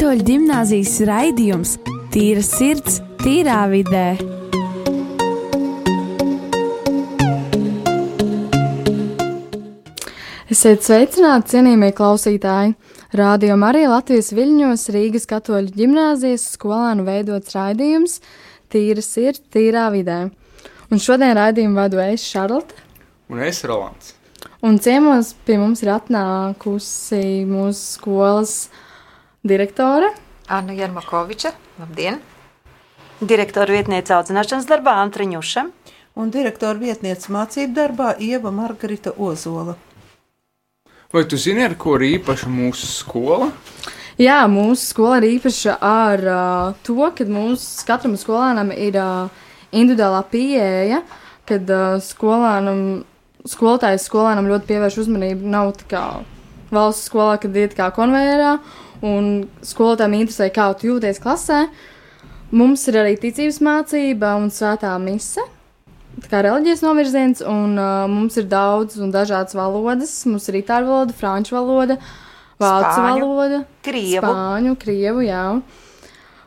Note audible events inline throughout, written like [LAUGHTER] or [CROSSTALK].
Katoļu gimnāzijas raidījums Tīra sirds, tīrā vidē. Esiet sveicināti, cienījamie klausītāji! Rādio arī Latvijas viļņos Rīgas katoļu ģimnāzijas skolānu veidots raidījums Tīra sirds, tīrā vidē. Un šodien raidījumu vadu es Šarlote. Un es Rolands. Un ciemos pie mums ir atnākusi mūsu skolas direktore Anna Jermakoviča. Labdien! Direktora vietniece audzināšanas darbā Antriņuša. Un direktora vietniece mācību darbā Ieva Margarita Ozola. Vai tu zini, ar ko ir īpaša mūsu skola? Jā, mūsu skola ir īpaša ar uh, to, ka mūsu katram skolēnam ir uh, individuālā pieeja, kad uh, skolēnam, skolotājs skolēnam ļoti pievērš uzmanību. Nav tā kā valsts skolā, kad iet kā konvejērā, un skolotājiem interesē, kā tu jūties klasē. Mums ir arī ticības mācība un svētā mise. Tā kā reliģijas novirziens, un uh, mums ir daudz un dažādas valodas. Mums ir itāļu valoda, franču valoda, vācu Spāņu, valoda, Krievu. spāņu, krievu, jā.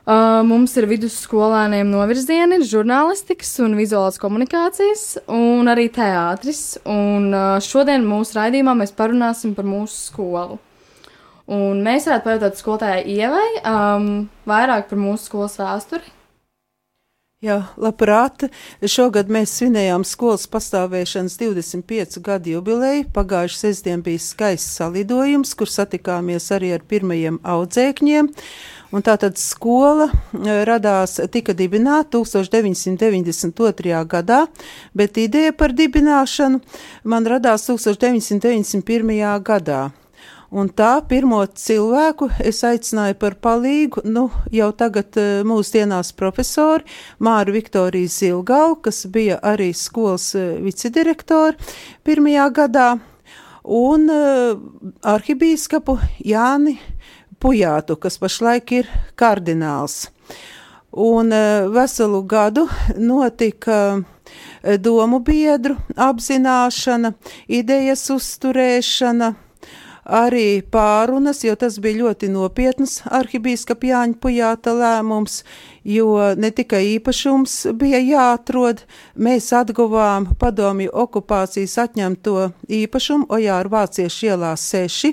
Uh, mums ir vidusskolēniem novirzieni, žurnālistikas un vizuālās komunikācijas, un arī teātris. Un uh, šodien mūsu raidījumā mēs parunāsim par mūsu skolu. Un mēs varētu pajautāt skolotājai Ievai um, vairāk par mūsu skolas vēsturi. Jā, labprāt. Šogad mēs svinējām skolas pastāvēšanas 25 gadu jubileju. Pagājušā sestdien bija skaists salidojums, kur satikāmies arī ar pirmajiem audzēkņiem. Un tātad skola eh, radās, tika dibināta 1992. gadā, bet ideja par dibināšanu man radās 1991. gadā. Un tā pirmo cilvēku es aicināju par palīgu, nu, jau tagad uh, mūsdienās profesori Māru Viktoriju Zilgalu, kas bija arī skolas uh, vicedirektori pirmajā gadā, un uh, arhibīskapu Jāni Pujātu, kas pašlaik ir kardināls. Un veselu gadu notika domu biedru apzināšana, idejas uzturēšana, arī pārunas, jo tas bija ļoti nopietns arhibīskapa Jāņa Pujāta lēmums, jo ne tikai īpašums bija jāatrod, mēs atguvām padomju okupācijas atņemto īpašumu Ojāra Vāciešu ielā 6,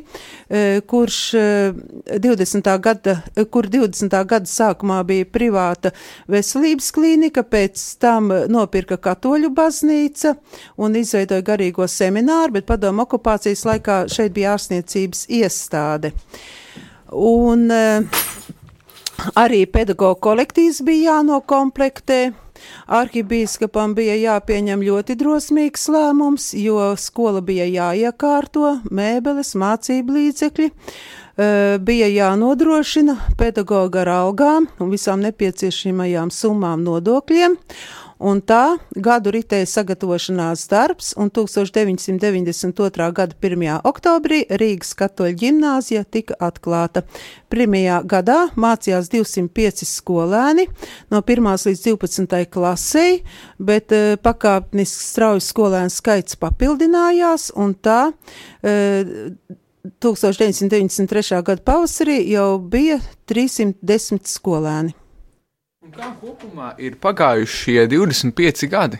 eh, kurš eh, 20. gada, kur 20. gada sākumā bija privāta veselības klīnika, pēc tam nopirka katoļu baznīca un izveidoja garīgo semināru, bet padomu okupācijas laikā šeit bija ārstniecības iestāde. Un uh, arī pedagoģa kolektīvs bija jānokomplektē. Arhibīskapam bija jāpieņem ļoti drosmīgs lēmums, jo skola bija jāiekārto, mēbeles, mācību līdzekļi, eh, bija jānodrošina pedagoga ar algām un visām nepieciešamajām summām nodokļiem, Un tā gadu ritēja sagatavošanās darbs, un 1992. gada 1. oktobrī Rīgas katoļu ģimnāzija tika atklāta. Pirmajā gadā mācījās 205 skolēni no 1. līdz 12. klasei, bet uh, pakāpeniski strauji skolēnu skaits papildinājās, un tā uh, 1993. gada pavasarī jau bija 310 skolēni. Un kā kopumā ir pagājuši šie 25 gadi?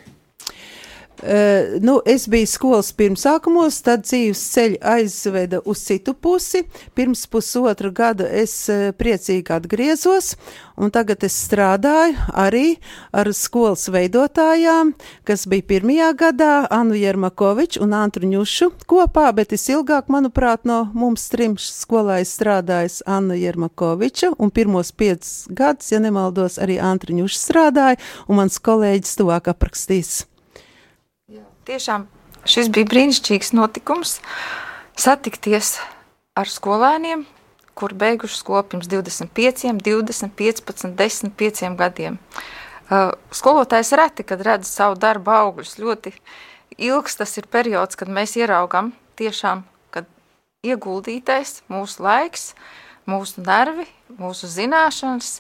Uh, nu, es biju skolas pirmsākumos, tad dzīves ceļš aizveda uz citu pusi. Pirms pusotra gada es uh, priecīgi atgriezos, un tagad es strādāju arī ar skolas veidotājām, kas bija pirmajā gadā Anu Jermakoviču un Antru Ņušu kopā, bet es ilgāk, manuprāt, no mums trim skolā es strādāju Anna Jermakoviča, un pirmos piecus gadus, ja nemaldos, arī Antru Ņušu strādāja, un mans kolēģis tuvāk aprakstīs. Tiešām šis bija brīnišķīgs notikums. Satikties ar skolēniem, kur beiguši skolu pirms 25, 20, 15, 10, 5 gadiem. Uh, skolotājs reti, kad redz savu darbu augļus. Ļoti ilgs tas ir periods, kad mēs ieraugam tiešām, kad ieguldītais mūsu laiks, mūsu nervi, mūsu zināšanas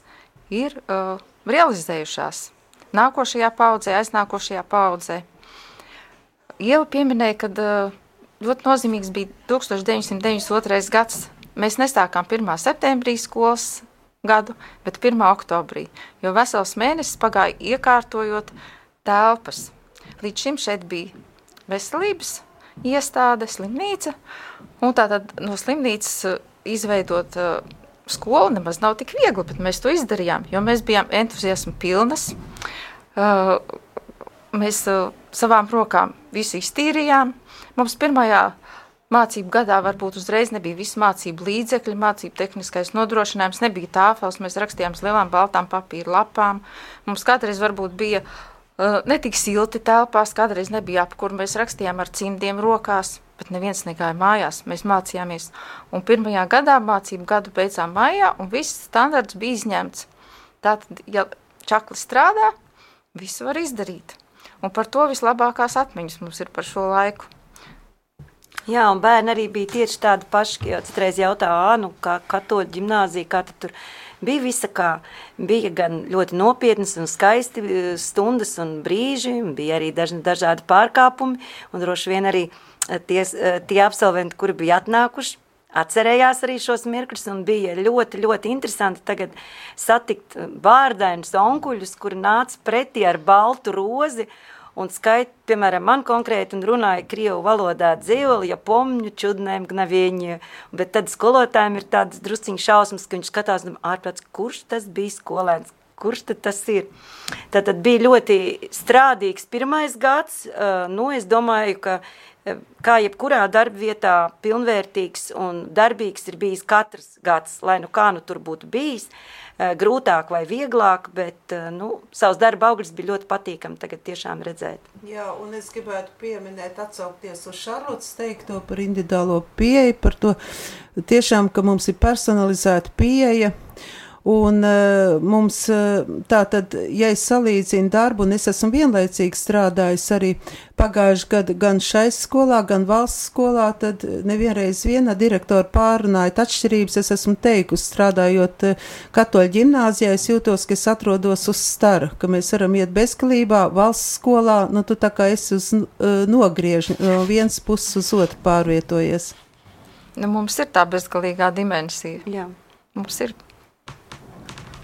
ir uh, realizējušās nākošajā paudzē, aiznākošajā paudzē. Ieva pieminēja, ka uh, ļoti nozīmīgs bija 1992. gads. Mēs nesākām 1. septembrī skolas gadu, bet 1. oktobrī, jo vesels mēnesis pagāja iekārtojot telpas. Līdz šim šeit bija veselības iestāde, slimnīca, un tātad no slimnīcas uh, izveidot uh, skolu nemaz nav tik viegli, bet mēs to izdarījām, jo mēs bijām entuziasma pilnas. Uh, mēs uh, savām rokām visu iztīrījām. Mums pirmajā mācību gadā varbūt uzreiz nebija visi mācību līdzekļi, mācību tehniskais nodrošinājums, nebija tāfels, mēs rakstījām uz lielām baltām papīra lapām. Mums kādreiz varbūt bija uh, netik silti telpās, kādreiz nebija apkur, mēs rakstījām ar cimdiem rokās, bet neviens negāja mājās, mēs mācījāmies. Un pirmajā gadā mācību gadu beidzām mājā, un viss standarts bija izņemts. Tātad, ja čakli strādā, visu var izdarīt. Un par to vislabākās atmiņas mums ir par šo laiku. Jā, un bērni arī bija tieši tādi paši, jo citreiz jautāja, nu, kā katoļu ģimnāzija, kā tur bija visa kā. Bija gan ļoti nopietnas un skaisti e, stundas un brīži, bija arī daži, dažādi pārkāpumi, un droši vien arī e, tie, e, tie absolventi, kuri bija atnākuši, atcerējās arī šos mirkļus un bija ļoti, ļoti interesanti tagad satikt vārdainus onkuļus, kuri nāca pretī ar baltu rozi un skait, piemēram, man konkrēti un runāja krievu valodā dzīvoli, ja pomņu čudnēm gnavieņi, bet tad skolotājiem ir tāds drusciņš šausmas, ka viņš skatās, ārprāts, kurš tas bija skolēns, kurš tad tas ir. Tad, tad bija ļoti strādīgs pirmais gads, nu, es domāju, ka kā jebkurā darbvietā pilnvērtīgs un darbīgs ir bijis katrs gads, lai nu kā nu tur būtu bijis, grūtāk vai vieglāk, bet nu, savs darba augļus bija ļoti patīkami tagad tiešām redzēt. Jā, un es gribētu pieminēt, atsaukties uz Šarlotas teikto par individuālo pieeju, par to tiešām, ka mums ir personalizēta pieeja, Un uh, mums uh, tā tad, ja es salīdzinu darbu, un es esmu vienlaicīgi strādājis arī pagājuši gadu gan šai skolā, gan valsts skolā, tad nevienreiz viena direktora pārunājot atšķirības, es esmu teikusi, strādājot uh, katoļu ģimnāzijā, es jūtos, ka es atrodos uz stara, ka mēs varam iet bezgalībā, valsts skolā, nu tu tā kā esi uz uh, nogriež, no viens puses uz otru pārvietojies. Nu, mums ir tā bezgalīgā dimensija. Jā. Mums ir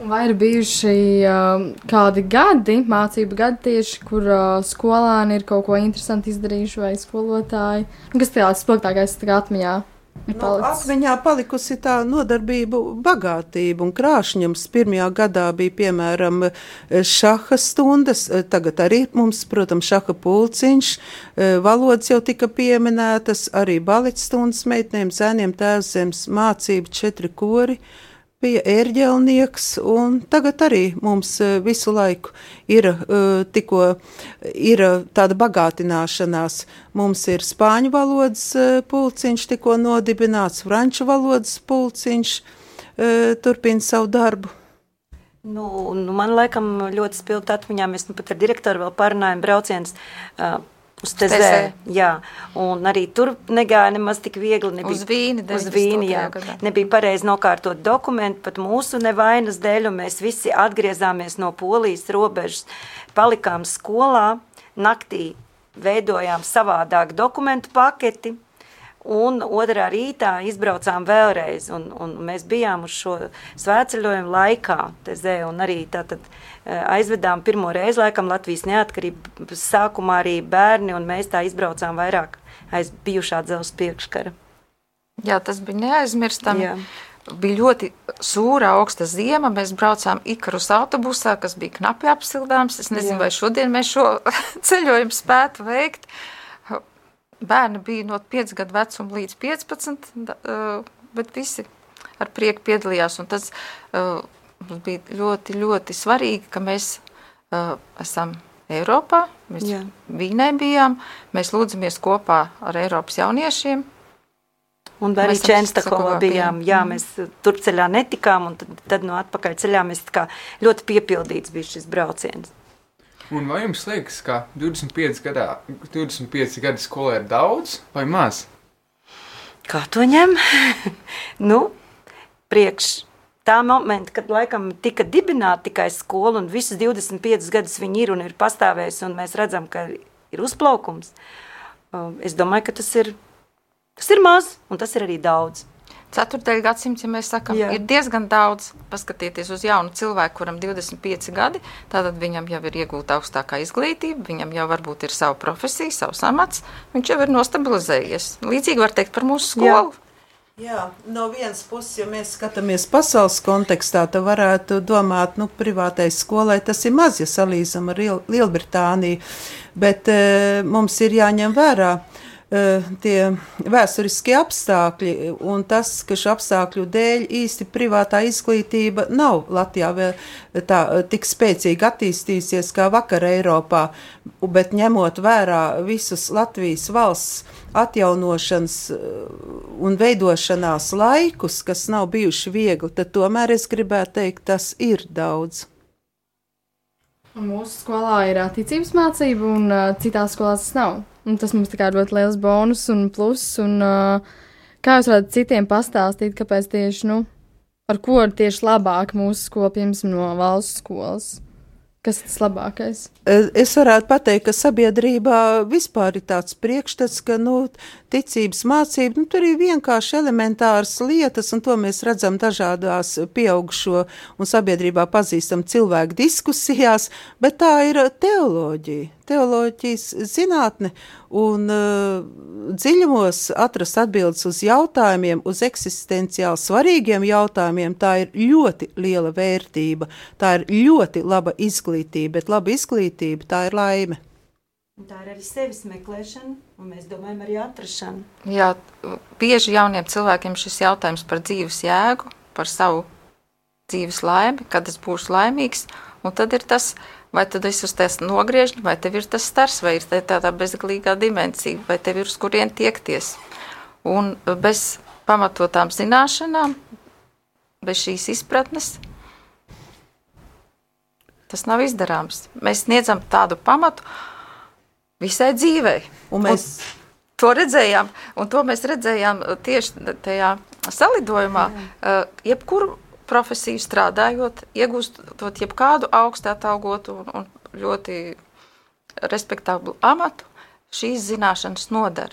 Vai ir bijuši uh, kādi gadi, mācību gadi tieši, kur uh, skolēni ir kaut ko interesantu izdarījuši, vai skolotāji? Nu, kas tāds spilgtākais tā atmiņā? Nu, atmiņā palikusi tā nodarbību bagātība un krāšņums. Pirmajā gadā bija, piemēram, šaha stundas, tagad arī mums, protams, šaha pulciņš, valodas jau tika pieminētas, arī balets stundas meitnēm, zēniem, tēvzems, mācība, četri kori. Uh, bija ērģelnieks, un tagad arī mums eh, visu laiku ir eh, tikko ir tāda bagātināšanās. Mums ir spāņu valodas pulciņš tikko nodibināts, franču valodas pulciņš turpina savu darbu. Nu, nu man laikam ļoti spilgti atmiņā, mēs nu pat ar direktoru vēl parunājam brauciens uh, Uz tezē. Jā, un arī tur negāja nemaz tik viegli. Nebija, uz vīni, uz vīni jā. Gadā. Nebija pareizi nokārtot dokumentu, pat mūsu nevainas dēļ, un mēs visi atgriezāmies no polijas robežas, palikām skolā, naktī veidojām savādāk dokumentu paketi, Un otrā rītā izbraucām vēlreiz, un, un mēs bijām uz šo svētceļojumu laikā, tezē, arī tātad eh, aizvedām pirmo reizi, laikam, Latvijas neatkarības sākumā arī bērni, un mēs tā izbraucām vairāk aiz bijušā dzelzs priekškara. Jā, tas bija neaizmirstami. Jā. Bija ļoti sūra, augsta zima. Mēs braucām ikarus autobusā, kas bija knapi apsildāms. Es nezinu, Jā. vai šodien mēs šo [LAUGHS] ceļojumu spētu veikt. Uh, Bērni bija no 5 gadu vecuma līdz 15, bet visi ar prieku piedalījās. Tas mums bija ļoti, ļoti svarīgi, ka mēs esam Eiropā, mēs Jā. Vīnē bijām, mēs lūdzamies kopā ar Eiropas jauniešiem. Un arī Čenstakovā bijām, jā, mm. mēs turceļā netikām, un tad, tad no atpakaļ ceļā mēs tā kā ļoti piepildīts bija šis brauciens. Un vai jums liekas, ka 25, gadā, 25 gadi skolā ir daudz vai maz? Kā to ņem? [LAUGHS] nu, priekš tā momenta, kad laikam tika dibināta tikai skola un visas 25 gadus viņi ir un ir pastāvējusi un mēs redzam, ka ir uzplaukums, um, es domāju, ka tas ir, tas ir maz un tas ir arī daudz. Ceturtajā gadsimtā, ja mēs sakām, ir diezgan daudz. Paskatieties uz jaunu cilvēku, kuram 25 gadi, tātad viņam jau ir iegūta augstākā izglītība, viņam jau varbūt ir sava profesija, savs amats, viņš jau ir nostabilizējies. Līdzīgi var teikt par mūsu skolu. Jā. Jā, no vienas puses, ja mēs skatāmies pasaules kontekstā, tad varētu domāt, nu, privātais skolai tas ir maz, ja salīdzinām ar Liel Lielbritāniju, bet e, mums ir jāņem vērā e, tie vēsturiskie apstākļi un tas, ka šo apstākļu dēļ īsti privātā izglītība nav Latvijā vēl tā tik spēcīgi attīstījusies kā vakar Eiropā, bet ņemot vērā visus Latvijas valsts atjaunošanas eh, un veidošanās laikus, kas nav bijuši viegli, tad tomēr es gribētu teikt, tas ir daudz. Mūsu skolā ir ticības mācība, un citās skolās tas nav. Un tas mums kā ļoti liels bonus un pluss. Un, uh, kā jūs varat citiem pastāstīt, kāpēc tieši, nu, ar ko ir tieši labāk mūsu skola, piemēram, no valsts skolas? Kas ir tas labākais? Es varētu pateikt, ka sabiedrībā vispār ir tāds priekšstats, ka nu, ticības mācība nu, tur ir vienkārši elementāras lietas, un to mēs redzam dažādās pieaugušo un sabiedrībā pazīstam cilvēku diskusijās, bet tā ir teoloģija. Teoloģijas zinātne un uh, dziļumos atrast atbildes uz jautājumiem, uz eksistenciāli svarīgiem jautājumiem, tā ir ļoti liela vērtība, tā ir ļoti laba izglītība, bet laba izglītība tā ir laime. Tā ir arī sevis meklēšana, un mēs domājam arī atrašanu. Jā, bieži jauniem cilvēkiem šis jautājums par dzīves jēgu, par savu dzīves laimi, kad es būšu laimīgs, un tad ir tas, vai tad es uz tās nogriežņu, vai tev ir tas stars, vai ir te tādā bezgalīgā dimensija, vai tev ir uz kurien tiekties. Un bez pamatotām zināšanām, bez šīs izpratnes, tas nav izdarāms. Mēs sniedzam tādu pamatu visai dzīvei. Un mēs, To redzējām, un to mēs redzējām tieši tajā salidojumā. Uh, jebkuru profesiju strādājot, iegūstot jebkādu augstu atalgotu un, un ļoti respektablu amatu, šīs zināšanas nodara.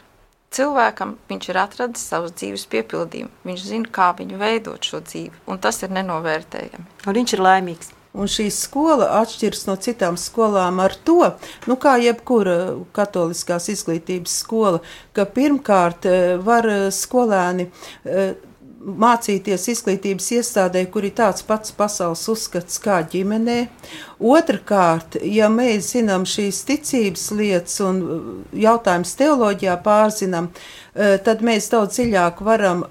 Cilvēkam viņš ir atradis savus dzīves piepildījumu. Viņš zina, kā viņu veidot šo dzīvi, un tas ir nenovērtējami. Un viņš ir laimīgs. Un šī skola atšķiras no citām skolām ar to, nu, kā jebkura katoliskās izglītības skola, ka pirmkārt eh, var eh, skolēni eh, mācīties izglītības iestādē, kur ir tāds pats pasaules uzskats kā ģimenē. Otrakārt, ja mēs zinām šīs ticības lietas un jautājumus teoloģijā pārzinām, tad mēs daudz dziļāk varam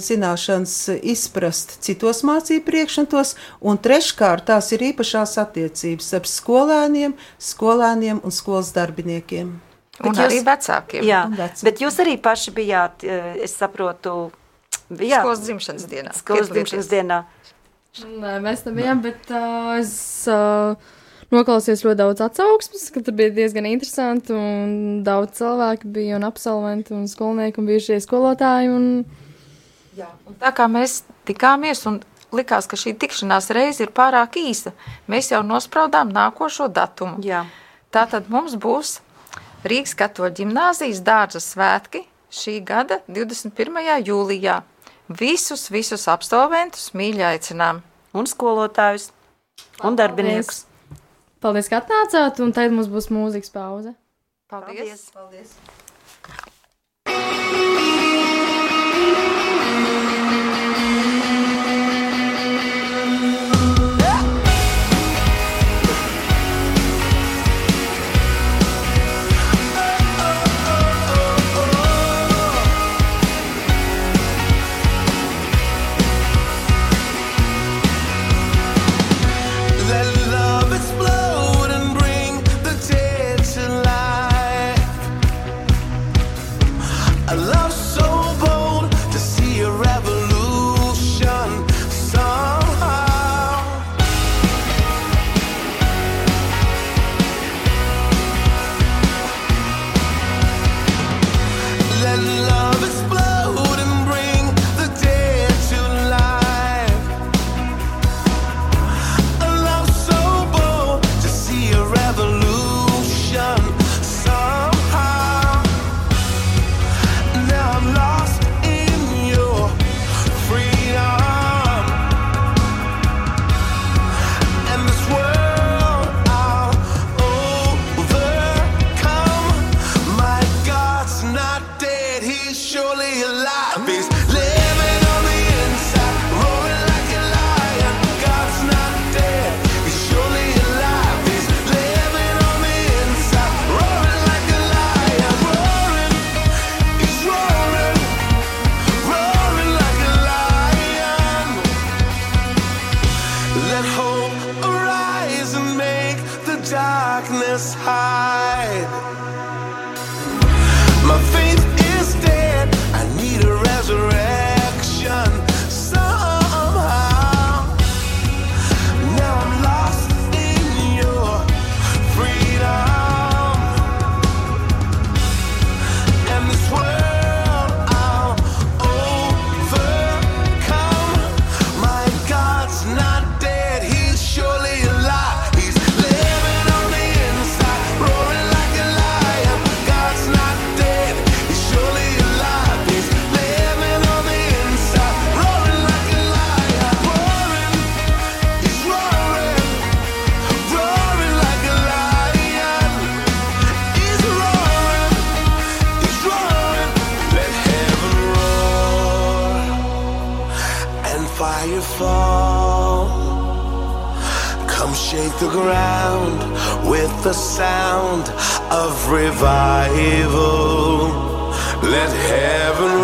zināšanas izprast citos mācību priekšmetos, un treškārt tās ir īpašās attiecības ar skolēniem, skolēniem un skolas darbiniekiem. Un Bet arī jūs- vecākiem. Jā, Un vecāki. bet jūs arī paši bijāt, eh, es saprotu, bijāt Skolas dzimšanas dienā. skolas dzimšanas dienā. Nē, mēs tam bijām, bet uh, es uh, noklausījos ļoti daudz atsauksmes, ka tur bija diezgan interesanti un daudz cilvēku bija un absolventi un skolnieki un bijušie skolotāji. Un, Jā, un tā kā mēs tikāmies un likās, ka šī tikšanās reize ir pārāk īsa, mēs jau nospraudām nākošo datumu. Jā. Tātad mums būs Rīgas katoļu ģimnāzijas dārza svētki šī gada 21. jūlijā. Visus, visus absolventus mīļi aicinām. Un skolotājus, un darbiniekus. paldies, ka atnācāt, un tagad mums būs mūzikas pauze. Paldies! Paldies! Let of revival. Let heaven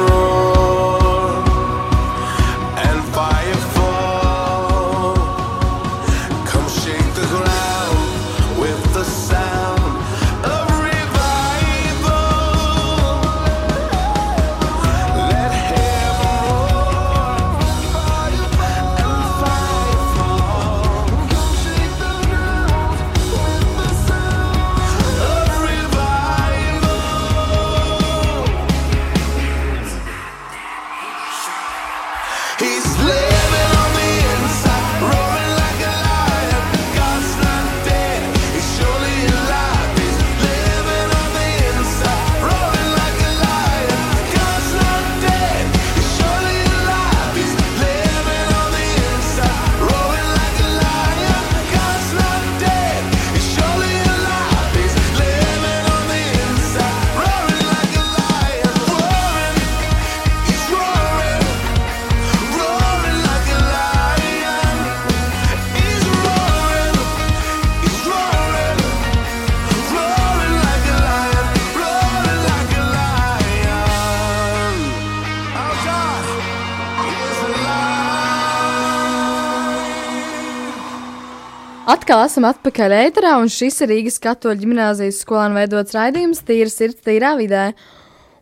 Atkal esam atpakaļ ēterā, un šis ir Rīgas katoļu ģimnāzijas skolēnu veidots raidījums Tīra sirds, tīrā vidē.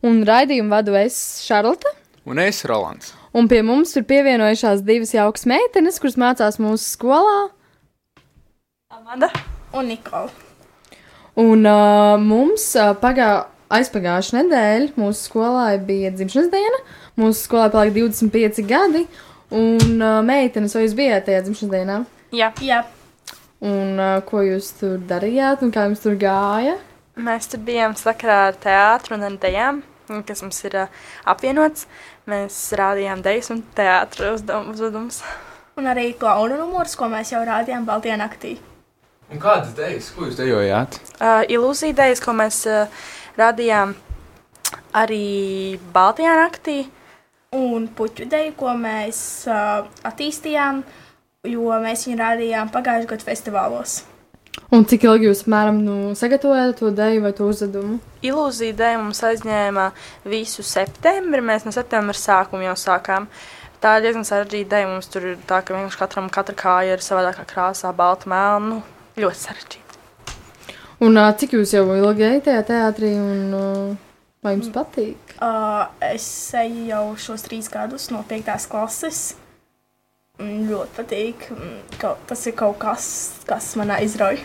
Un raidījumu vadu es Šarlota, Un es, Rolands. un pie mums ir pievienojušās divas jaukas meitenes, kuras mācās mūsu skolā. Amanda un Nikola. Un uh, mums uh, pagā, aizpagājušā nedēļa mūsu skolā bija dzimšanas diena. Mūsu skolā paliek 25 gadi, un uh, meitenes, vai jūs bijāt tajā dzimšanas dienā? Jā. Jā. Un uh, ko jūs tur darījāt, un kā jums tur gāja? Mēs tur bijām sakarā ar teātru un ar dejām, kas mums ir uh, apvienots. Mēs rādījām dejas un teātru uzdevumus. Un arī klauna numurs, ko mēs jau rādījām Baltijā naktī. Un kādas idejas, ko jūs dejojāt? Uh, ilūzija dejas, ko mēs uh, rādījām arī Baltijā naktī. Un puķu deju, ko mēs uh, attīstījām, jo mēs viņu rādījām pagājušajā gadā festivālos. Un cik ilgi jūs apmēram nu, sagatavojat to deju vai to uzdevumu? Ilūzija dēļ mums aizņēma visu septembri. Mēs no septembra sākuma jau sākām. Tā ir diezgan sarežģīta dēļ. Mums tur ir tā, ka vienkārši katram katra kāja ir savādākā krāsā, balta, melna. Nu, ļoti sarežģīta. Un cik jūs jau ilgi ejat tajā teātrī, un vai jums patīk? Uh, es eju jau šos trīs gadus no 5. klases. Mm, Ļoti patīk. Mm, Tas ir kaut kas, kas man aizrauja.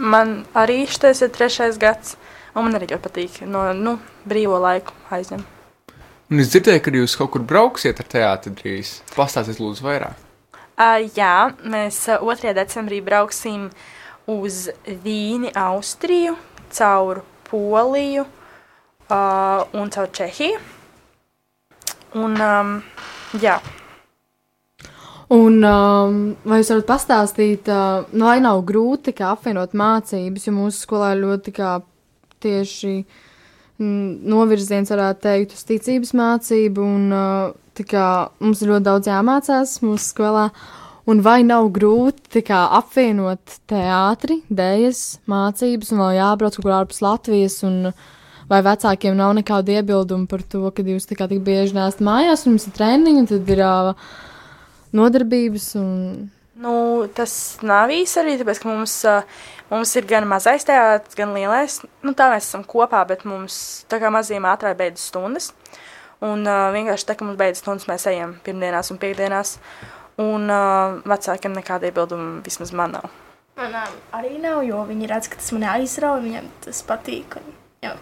Man arī šis ir trešais gads, un man arī ļoti patīk no nu, brīvo laiku aizņemt. Un es dzirdēju, ka jūs kaut kur brauksiet ar teātri drīz. Pastāstiet, lūdzu, vairāk. Uh, jā, mēs uh, 2. decembrī brauksim uz Vīni, Austriju, caur Poliju uh, un caur Čehiju. Un, um, jā, Un um, vai jūs varat pastāstīt, uh, nu, vai nav grūti apvienot mācības, jo mūsu skolā ļoti tieši mm, novirziens, varētu teikt, uz ticības mācību, un uh, kā mums ļoti daudz jāmācās mūsu skolā. Un vai nav grūti kā, apvienot teātri, dēļas, mācības, un vēl jābrauc kaut kur ārpus Latvijas, un vai vecākiem nav nekādu iebildumu par to, ka jūs tā kā tik bieži nesat mājās, un jums ir treniņi, un tad ir uh, nodarbības. Un... Nu, tas nav īsi arī, tāpēc, ka mums, mums ir gan mazais teātris, gan lielais. Nu, tā mēs esam kopā, bet mums tā kā mazajiem ātrāk beidzas stundas. Un uh, vienkārši tā, ka mums beidzas stundas, mēs ejam pirmdienās un piekdienās. Un uh, vecākiem nekāda iebilduma vismaz man nav. Manām arī nav, jo viņi redz, ka tas man aizrauja, viņiem tas patīk. Un, jā.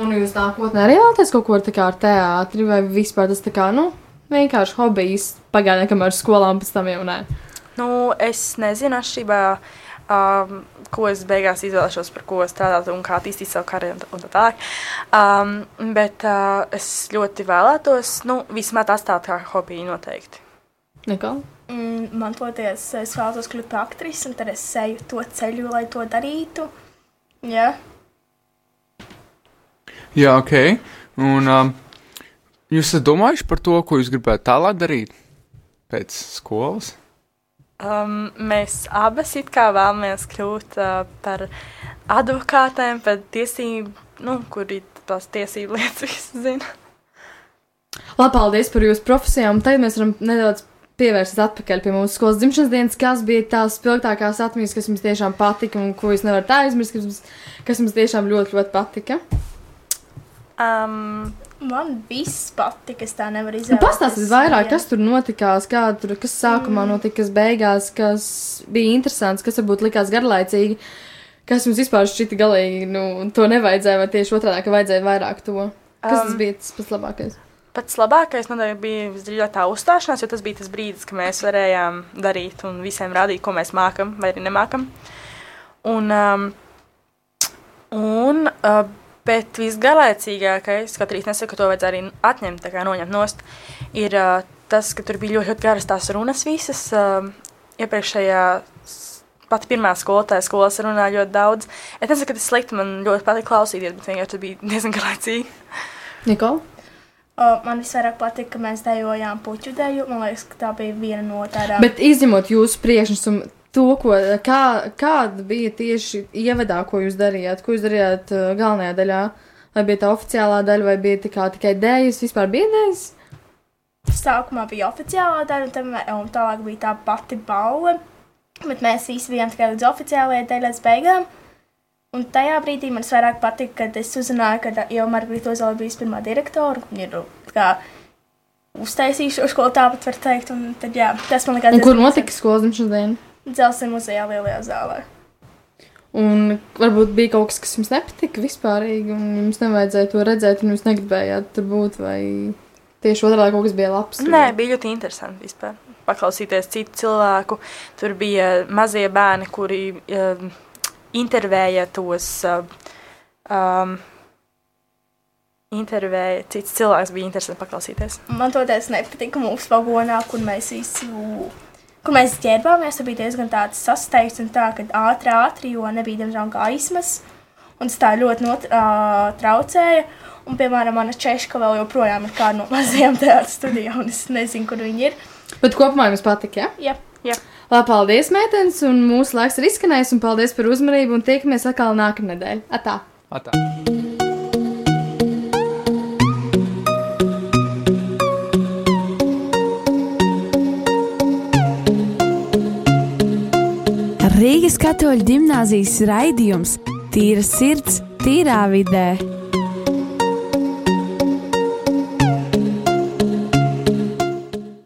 Un jūs nākotnē arī vēlaties kaut ko tā kā ar teātri, vai vispār tas tā kā, nu, vienkārši hobijs pagaidām, kamēr skolā un pēc tam jau nē. Nu, es nezinu, atšķirībā, um, ko es beigās izvēlēšos, par ko strādāt un kā attīstīt savu karjeru un tā- un tā tālāk. Um, bet uh, es ļoti vēlētos, nu, vismaz atstāt kā hobiju noteikti. Nekā? Mm, man toties, es vēlos kļūt par aktrisi, un tad es eju to ceļu, lai to darītu. Jā. Jā, ok. Un um, jūs esat domājuši par to, ko jūs gribētu tālāk darīt pēc skolas? Um, mēs abas it kā vēlamies kļūt uh, par advokātēm, par tiesību, nu, kur ir tās tiesību lietas, [LAUGHS] visi zina. Labi, paldies par jūsu profesijām. Tagad mēs varam nedaudz pievērsties atpakaļ pie mūsu skolas dzimšanas dienas, kas bija tās spilgtākās atmiņas, kas jums tiešām patika un ko jūs nevarat aizmirst, kas jums, kas jums tiešām ļoti, ļoti patika. Um, Man viss patika, es tā nevaru Nu, izdarīt. Pastāstiet vairāk, kas tur notikās, kā tur, kas sākumā notika, kas beigās, kas bija interesants, kas varbūt likās garlaicīgi, kas jums vispār šķita galīgi, nu, to nevajadzēja, vai tieši otrādi, ka vajadzēja vairāk to. Kas tas Um, bija tas pats labākais? Pats labākais noteikti bija visdrīzāk tā uzstāšanās, jo tas bija tas brīdis, kad mēs varējām darīt un visiem rādīt, ko mēs mākam vai arī nemākam. Un, um, un, uh, bet visgarlaicīgākais, kaut arī es nesaku, ka to vajadzēja arī atņemt, tā kā noņemt nost, ir uh, tas, ka tur bija ļoti, ļoti garas tās runas visas. Uh, iepriekšējā Pat pirmā skolotāja skolas runāja ļoti daudz. Es nesaku, ka tas slikti, man ļoti patīk klausīties, bet vienkārši tas bija [LAUGHS] diezgan garlaicīgi. Nikola? Uh, man visvairāk patika, ka mēs dejojām puķu deju. Man liekas, ka tā bija viena no tādām. Bet izņemot jūsu priekšnesumu, to, ko, kā, kāda bija tieši ievadā, ko jūs darījāt, ko jūs darījāt uh, galvenajā daļā? Vai bija tā oficiālā daļa, vai bija tā kā tikai dēļas, vispār bija dēļas? Sākumā bija oficiālā daļa, un, tam, un tālāk bija tā pati balva. Bet mēs visi bijām tikai līdz oficiālajai līdz beigām. Un tajā brīdī man vairāk patika, kad es uzzināju, ka jau Margarita Ozala bija pirmā direktora. Ir kā uztaisījuši šo skolu, tāpat var teikt. Un tad, jā, tas man likās. Un kur notika skolas dzimšanas diena? Dzelzceļa muzejā lielajā zālē. Un varbūt bija kaut kas, kas jums nepatika vispārīgi, un jums nevajadzēja to redzēt, un jūs negribējāt tur būt, vai tieši otrādi kaut kas bija labs. tur? Nē, bija ļoti interesanti vispār. Paklausīties citu cilvēku. Tur bija mazie bērni, kuri um, intervēja tos. Uh, um, intervēja citus cilvēkus. Bija interesanti paklausīties. Man toties nepatika mūsu vagonā, kur mēs visi. Kur mēs ģērbāmies, bija diezgan tāds sasteigts un tā, ka ātri, ātri, jo nebija, diemžēl, gaismas. Un tas tā ļoti not, uh, traucēja. Un, piemēram, mana češka vēl joprojām ir kāda no [LAUGHS] mazajām teātras studijām, un es nezinu, kur viņi ir. Bet kopumā jums patika, ja? Jā. Labi, paldies, meitenes, un mūsu laiks ir izskanējis, un paldies par uzmanību, un tiekamies atkal nākamnedēļ. Atā! Atā. Rīgas katoļu gimnāzijas raidījums Tīra sirds, tīrā vidē.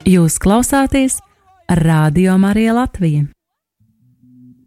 Jūs klausāties Radio Marija Latvija.